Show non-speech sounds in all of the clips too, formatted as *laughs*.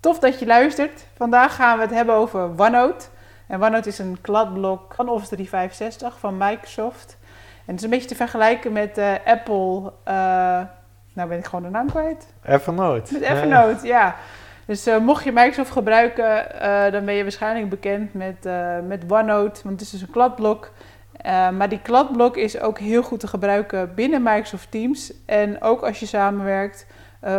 Tof dat je luistert. Vandaag gaan we het hebben over OneNote. En OneNote is een kladblok van Office 365 van Microsoft. En het is een beetje te vergelijken met uh, Apple. Uh, nou ben ik gewoon de naam kwijt. Evernote. Met Evernote, ja. ja. Dus uh, mocht je Microsoft gebruiken, dan ben je waarschijnlijk bekend met, met OneNote. Want het is dus een kladblok. maar die kladblok is ook heel goed te gebruiken binnen Microsoft Teams. En ook als je samenwerkt,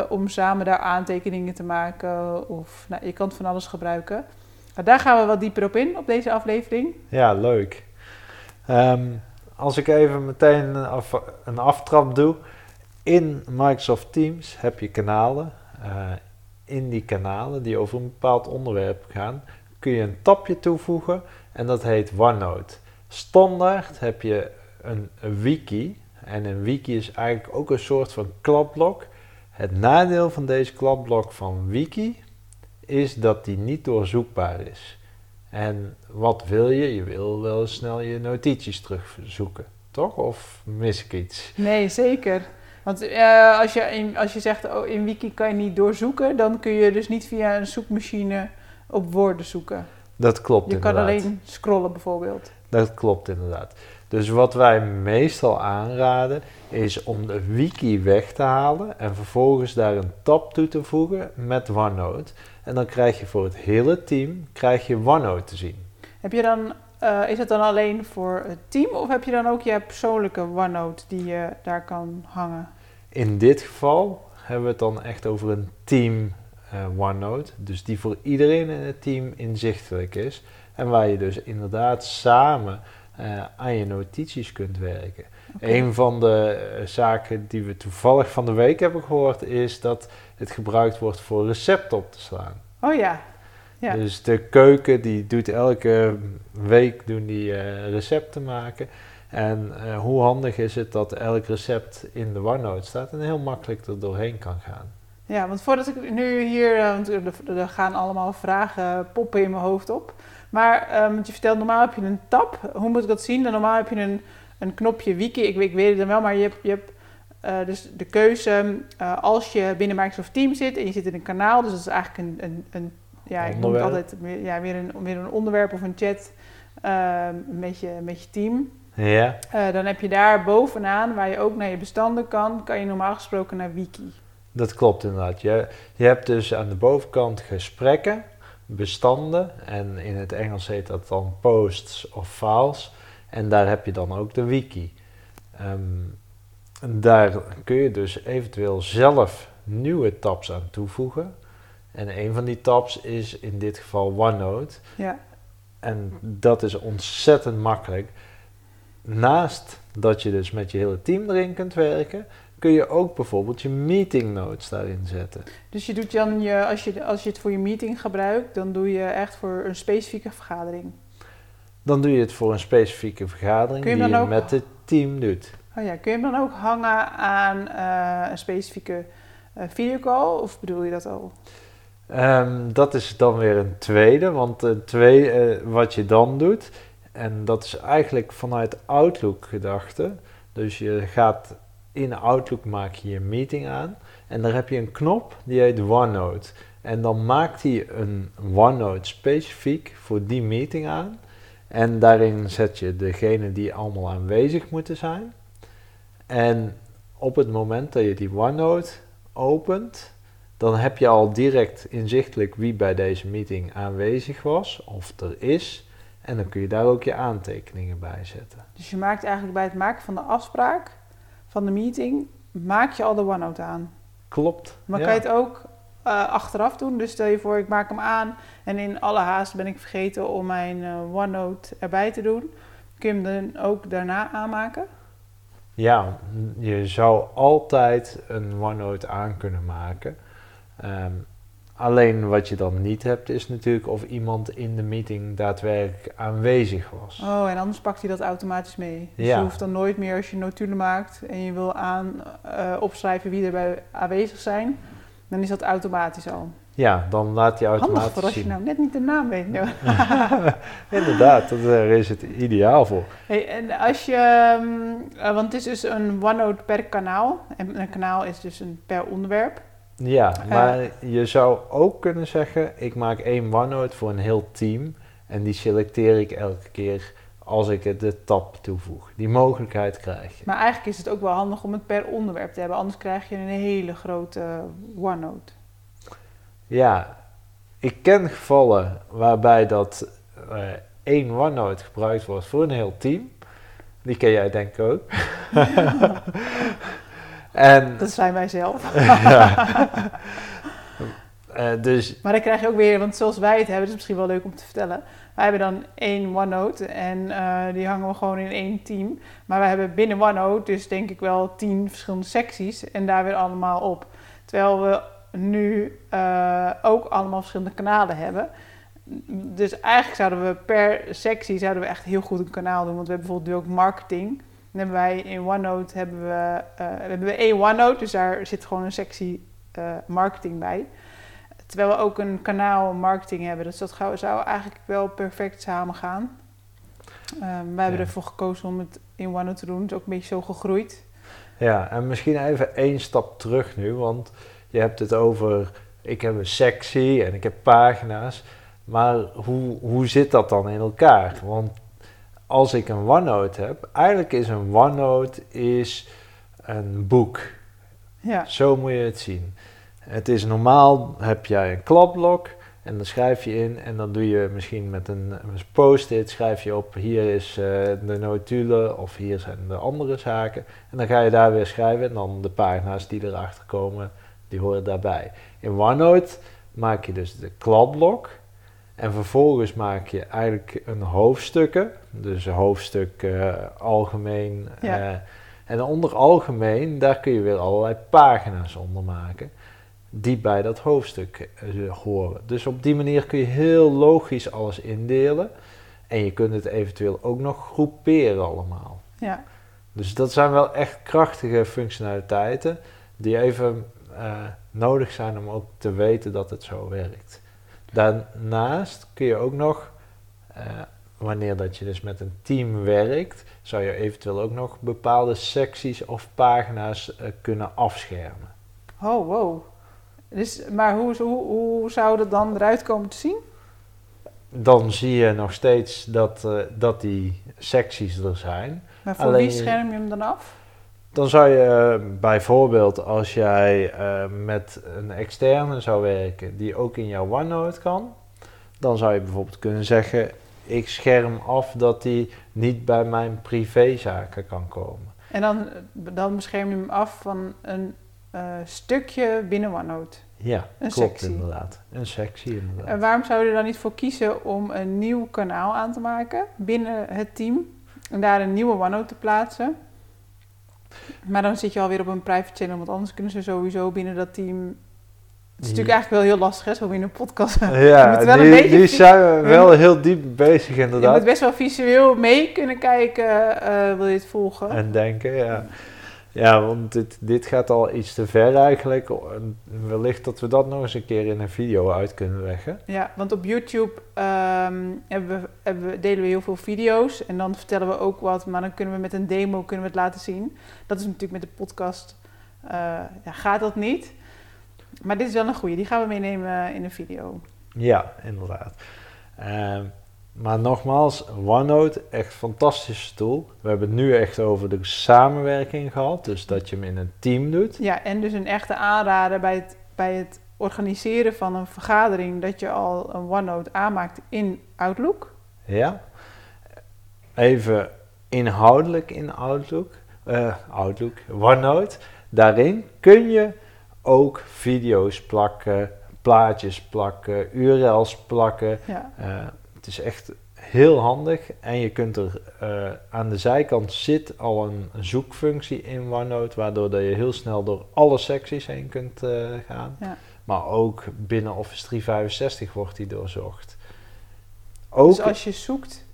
om samen daar aantekeningen te maken. Of nou, je kan het van alles gebruiken. Daar gaan we wat dieper op in, op deze aflevering. Ja, leuk. Um, als ik even meteen een, af, een aftrap doe. In Microsoft Teams heb je kanalen. Uh, in die kanalen die over een bepaald onderwerp gaan, kun je een tabje toevoegen en dat heet OneNote. Standaard heb je een, een wiki en een wiki is eigenlijk ook een soort van kladblok. Het nadeel van deze kladblok van wiki is dat die niet doorzoekbaar is. En wat wil je? Je wil wel snel je notities terugzoeken, toch? Of mis ik iets? Nee, zeker. Want uh, als, je in, als je zegt oh, in Wiki kan je niet doorzoeken, dan kun je dus niet via een zoekmachine op woorden zoeken. Dat klopt Je inderdaad. kan alleen scrollen bijvoorbeeld. Dat klopt inderdaad. Dus wat wij meestal aanraden is om de wiki weg te halen en vervolgens daar een tab toe te voegen met OneNote. En dan krijg je voor het hele team krijg je OneNote te zien. Heb je dan, uh, is het dan alleen voor het team of heb je dan ook je persoonlijke OneNote die je daar kan hangen? In dit geval hebben we het dan echt over een team uh, OneNote. Dus die voor iedereen in het team inzichtelijk is. En waar je dus inderdaad samen aan je notities kunt werken. Okay. Een van de uh, zaken die we toevallig van de week hebben gehoord is dat het gebruikt wordt voor recepten op te slaan. Oh ja. ja. Dus de keuken die doet elke week doen die uh, recepten maken. En hoe handig is het dat elk recept in de OneNote staat en heel makkelijk er doorheen kan gaan. Ja, want voordat ik nu hier, want er gaan allemaal vragen poppen in mijn hoofd op. Maar um, je vertelt, normaal heb je een tab. Hoe moet ik dat zien? Dan normaal heb je een, een knopje wiki. Ik, ik weet het dan wel, maar je hebt, je hebt uh, dus de keuze uh, als je binnen Microsoft Teams zit en je zit in een kanaal. Dus dat is eigenlijk een, een, een ja, ik noem het altijd ja, weer, een, weer een onderwerp of een chat uh, met, je, met je team. Ja. Dan heb je daar bovenaan, waar je ook naar je bestanden kan, kan je normaal gesproken naar wiki. Dat klopt inderdaad. Je, je hebt dus aan de bovenkant gesprekken bestanden. En in het Engels heet dat dan posts of files. En daar heb je dan ook de wiki. Um, daar kun je dus eventueel zelf nieuwe tabs aan toevoegen. En een van die tabs is in dit geval OneNote. Ja. En dat is ontzettend makkelijk. Naast dat je dus met je hele team erin kunt werken, kun je ook bijvoorbeeld je meeting notes daarin zetten. Dus je doet dan je, als je, als je het voor je meeting gebruikt, dan doe je echt voor een specifieke vergadering. Dan doe je het voor een specifieke vergadering je die je ook... met het team doet. Oh ja, kun je hem dan ook hangen aan uh, een specifieke uh, videocall of bedoel je dat al? Um, dat is dan weer een tweede, want uh, twee, wat je dan doet, en dat is eigenlijk vanuit Outlook gedachte. Dus je gaat in Outlook maak je je meeting aan en daar heb je een knop die heet OneNote. En dan maakt hij een OneNote specifiek voor die meeting aan. En daarin zet je degene die allemaal aanwezig moeten zijn. En op het moment dat je die OneNote opent, dan heb je al direct inzichtelijk wie bij deze meeting aanwezig was of er is. En dan kun je daar ook je aantekeningen bij zetten. Dus je maakt eigenlijk bij het maken van de afspraak van de meeting, maak je al de OneNote aan. Klopt. Maar ja. kan je het ook uh, achteraf doen? Dus stel je voor, ik maak hem aan en in alle haast ben ik vergeten om mijn uh, OneNote erbij te doen. Kun je hem dan ook daarna aanmaken? Ja, je zou altijd een OneNote aan kunnen maken. Um, Alleen wat je dan niet hebt is natuurlijk of iemand in de meeting daadwerkelijk aanwezig was. Oh, en anders pakt hij dat automatisch mee. Dus Ja. je hoeft dan nooit meer als je notulen maakt en je wil aan eh, opschrijven wie er bij aanwezig zijn, dan is dat automatisch al. Ja, dan laat hij Handig automatisch voor als je nou net niet de naam weet. Ja. *laughs* Inderdaad, dat, daar is het ideaal voor. Hey, en als je, ehm, eh, want het is dus een OneNote per kanaal. En een kanaal is dus een per onderwerp. Ja, maar je zou ook kunnen zeggen, ik maak één OneNote voor een heel team en die selecteer ik elke keer als ik het de tab toevoeg. Die mogelijkheid krijg je. Maar eigenlijk is het ook wel handig om het per onderwerp te hebben. Anders krijg je een hele grote OneNote. Ja, ik ken gevallen waarbij dat eh, één OneNote gebruikt wordt voor een heel team. Die ken jij denk ik ook. *laughs* en Dat zijn wij zelf. *laughs* ja. Eh, dus Maar dan krijg je ook weer, want zoals wij het hebben, is misschien wel leuk om te vertellen. Wij hebben dan één OneNote en eh, die hangen we gewoon in één team. Maar wij hebben binnen OneNote dus denk ik wel tien verschillende secties en daar weer allemaal op. Terwijl we nu eh, ook allemaal verschillende kanalen hebben. Dus eigenlijk zouden we per sectie zouden we echt heel goed een kanaal doen. Want we hebben bijvoorbeeld nu ook marketing. Dan hebben wij in OneNote hebben we, eh, hebben we één OneNote, dus daar zit gewoon een sectie eh, marketing bij. Terwijl we ook een kanaal marketing hebben. Dus dat zou eigenlijk wel perfect samen gaan. Ehm, wij hebben ervoor gekozen om het in OneNote te doen. Het is ook een beetje zo gegroeid. Ja, en misschien even één stap terug nu, want je hebt het over, ik heb een sectie en ik heb pagina's, maar hoe, hoe zit dat dan in elkaar? Want als ik een OneNote heb, eigenlijk is een OneNote is een boek. Ja, Zo moet je het zien. Het is normaal, heb jij een kladblok en dan schrijf je in en dan doe je misschien met een, een post-it, schrijf je op hier is eh, de notulen of hier zijn de andere zaken. En dan ga je daar weer schrijven en dan de pagina's die erachter komen, die horen daarbij. In OneNote maak je dus de kladblok en vervolgens maak je eigenlijk een hoofdstukken, dus hoofdstuk eh, algemeen. Ja. eh, en onder algemeen, daar kun je weer allerlei pagina's onder maken die bij dat hoofdstuk eh, horen. Dus op die manier kun je heel logisch alles indelen. En je kunt het eventueel ook nog groeperen allemaal. ja. Dus dat zijn wel echt krachtige functionaliteiten die even nodig zijn om ook te weten dat het zo werkt. Daarnaast kun je ook nog, eh, wanneer dat je dus met een team werkt, zou je eventueel ook nog bepaalde secties of pagina's eh, kunnen afschermen. Oh, wow. Dus, maar hoe, hoe, hoe zou dat dan eruit komen te zien? dan zie je nog steeds dat, eh, dat die secties er zijn. Maar voor Alleen- wie scherm je hem dan af? Dan zou je eh, bijvoorbeeld als jij eh, met een externe zou werken die ook in jouw OneNote kan, dan zou je bijvoorbeeld kunnen zeggen: ik scherm af dat die niet bij mijn privézaken kan komen. En dan, dan bescherm je hem af van een eh, stukje binnen OneNote. Ja, Een klopt sectie. inderdaad. Een sectie inderdaad. En waarom zou je er dan niet voor kiezen om een nieuw kanaal aan te maken binnen het team? En daar een nieuwe OneNote te plaatsen? Maar dan zit je alweer op een private channel, want anders kunnen ze sowieso binnen dat team... Het is natuurlijk eigenlijk wel heel lastig, hè, zo in een podcast. *laughs* je ja, een vi- zijn we wel heel diep bezig inderdaad. moet best wel visueel mee kunnen kijken, eh, wil je het volgen? En denken, ja. Ja, want dit, dit gaat al iets te ver eigenlijk. En Wellicht dat we dat nog eens een keer in een video uit kunnen leggen. Ja, want op YouTube ehm, hebben we, hebben we, delen we heel veel video's en dan vertellen we ook wat, maar dan kunnen we met een demo kunnen we het laten zien. Dat is natuurlijk met de podcast, eh, ja, gaat dat niet. Maar dit is wel een goede, die gaan we meenemen in een video. Ja, inderdaad. Ehm, maar nogmaals, OneNote, echt fantastische tool. We hebben het nu echt over de samenwerking gehad. Dus dat je hem in een team doet. Ja, en dus een echte aanrader bij het, bij het organiseren van een vergadering, dat je al een OneNote aanmaakt in Outlook. Ja. Even inhoudelijk in Outlook. eh, Outlook, OneNote. Daarin kun je ook video's plakken, plaatjes plakken, URL's plakken. Ja, Eh, het is echt heel handig en je kunt er eh, aan de zijkant zit al een zoekfunctie in OneNote, waardoor dat je heel snel door alle secties heen kunt eh, gaan. Ja. Maar ook binnen Office 365 wordt die doorzocht. Ook, Dus als je zoekt...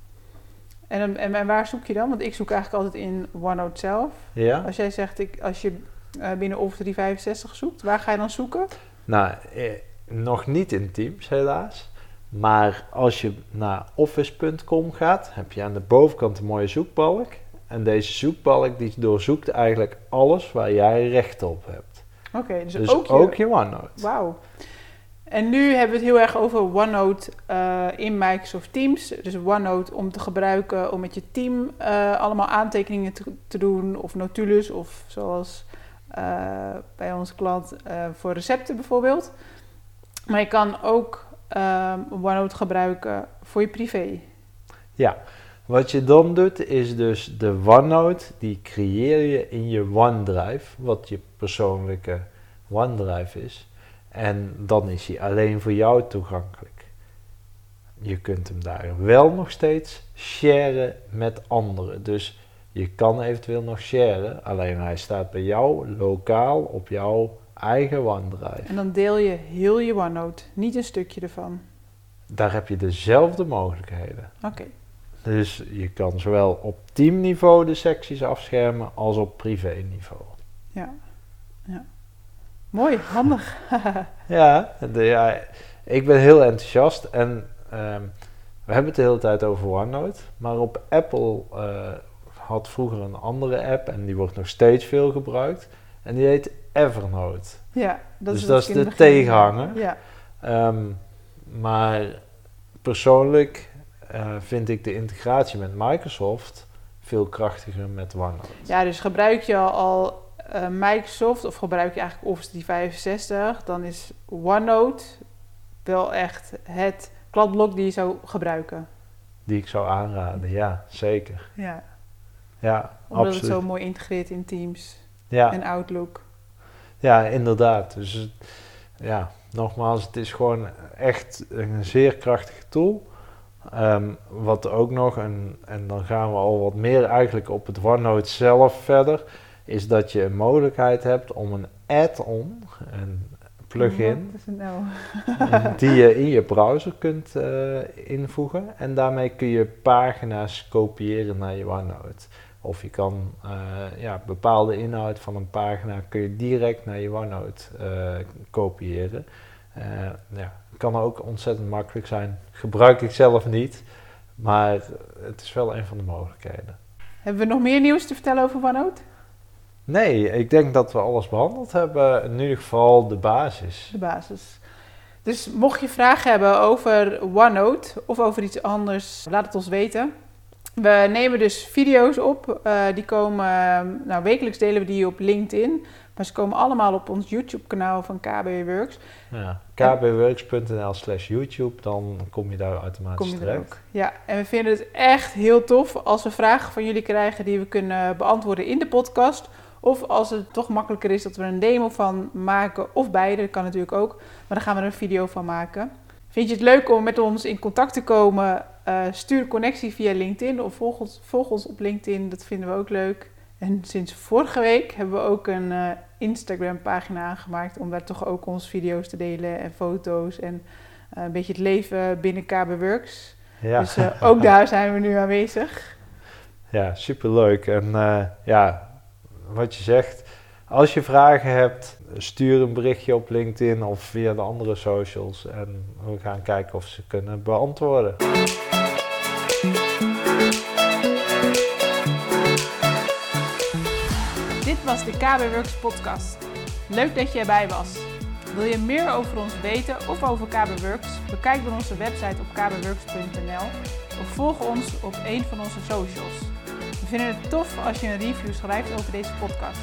En, en waar zoek je dan? Want ik zoek eigenlijk altijd in OneNote zelf. ja? Als jij zegt, ik, als je eh, binnen Office 365 zoekt, waar ga je dan zoeken? Nou, eh, nog niet in Teams helaas. Maar als je naar office.com gaat, heb je aan de bovenkant een mooie zoekbalk. En deze zoekbalk die doorzoekt eigenlijk alles waar jij recht op hebt. Oké, dus, Dus ook ook je... je, OneNote. Wauw. En nu hebben we het heel erg over OneNote eh, in Microsoft Teams. Dus OneNote om te gebruiken om met je team eh, allemaal aantekeningen te, te doen. Of notules, of zoals eh, bij onze klant voor recepten bijvoorbeeld. Maar je kan ook ehm, OneNote gebruiken voor je privé. Ja, wat je dan doet is dus de OneNote, die creëer je in je OneDrive, wat je persoonlijke OneDrive is. En dan is hij alleen voor jou toegankelijk. Je kunt hem daar wel nog steeds sharen met anderen. Dus je kan eventueel nog sharen, alleen hij staat bij jou lokaal op jouw eigen OneDrive. En dan deel je heel je OneNote, niet een stukje ervan. Daar heb je dezelfde mogelijkheden. Oké. Dus je kan zowel op teamniveau de secties afschermen als op privéniveau. Ja. ja. Mooi, handig. *laughs* Ja, de, ja, ik ben heel enthousiast en ehm, we hebben het de hele tijd over OneNote. Maar op Apple eh, had vroeger een andere app en die wordt nog steeds veel gebruikt. En die heet Evernote. ja, dat Dus is dat is de tegenhanger. Ja. Ehm, maar persoonlijk eh, vind ik de integratie met Microsoft veel krachtiger met OneNote. Ja, dus gebruik je al eh, Microsoft of gebruik je eigenlijk Office 365, dan is OneNote wel echt het kladblok die je zou gebruiken. Die ik zou aanraden, ja, zeker. Ja, Ja, omdat absoluut. het zo mooi integreert in Teams Ja, en Outlook. Ja, inderdaad. Dus ja, nogmaals, het is gewoon echt een zeer krachtige tool. Ehm, wat ook nog, en, en dan gaan we al wat meer eigenlijk op het OneNote zelf verder, is dat je een mogelijkheid hebt om een add-on, een plugin, nou? die je in je browser kunt eh, invoegen. En daarmee kun je pagina's kopiëren naar je OneNote. Of je kan eh, ja, bepaalde inhoud van een pagina kun je direct naar je OneNote eh, kopiëren. Eh ja, kan ook ontzettend makkelijk zijn. Gebruik ik zelf niet, maar het is wel een van de mogelijkheden. Hebben we nog meer nieuws te vertellen over OneNote? Nee, ik denk dat we alles behandeld hebben. In ieder geval de basis. De basis. Dus mocht je vragen hebben over OneNote of over iets anders, laat het ons weten. We nemen dus video's op. eh, die komen, nou wekelijks delen we die op LinkedIn. Maar ze komen allemaal op ons YouTube kanaal van KB Works. Ja, kbworks.nl slash YouTube, dan kom je daar automatisch Kom je er terecht. ook. Ja, en we vinden het echt heel tof als we vragen van jullie krijgen die we kunnen beantwoorden in de podcast. Of als het toch makkelijker is dat we een demo van maken, of beide, dat kan natuurlijk ook. Maar dan gaan we er een video van maken. Vind je het leuk om met ons in contact te komen? Eh, stuur connectie via LinkedIn of volg ons, volg ons op LinkedIn, dat vinden we ook leuk. En sinds vorige week hebben we ook een eh, Instagram pagina aangemaakt om daar toch ook onze video's te delen en foto's en eh, een beetje het leven binnen KB Works. Ja, Dus *laughs* ook daar zijn we nu aanwezig. ja superleuk. En ja, wat je zegt, als je vragen hebt, stuur een berichtje op LinkedIn of via de andere socials. En we gaan kijken of ze kunnen beantwoorden. De KB Works podcast. Leuk dat je erbij was. Wil je meer over ons weten of over KB Works? Bekijk dan onze website op kbworks.nl of volg ons op een van onze socials. We vinden het tof als je een review schrijft over deze podcast.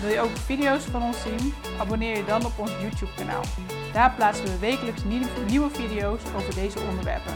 Wil je ook video's van ons zien? Abonneer je dan op ons YouTube kanaal. Daar plaatsen we wekelijks nieuwe video's over deze onderwerpen.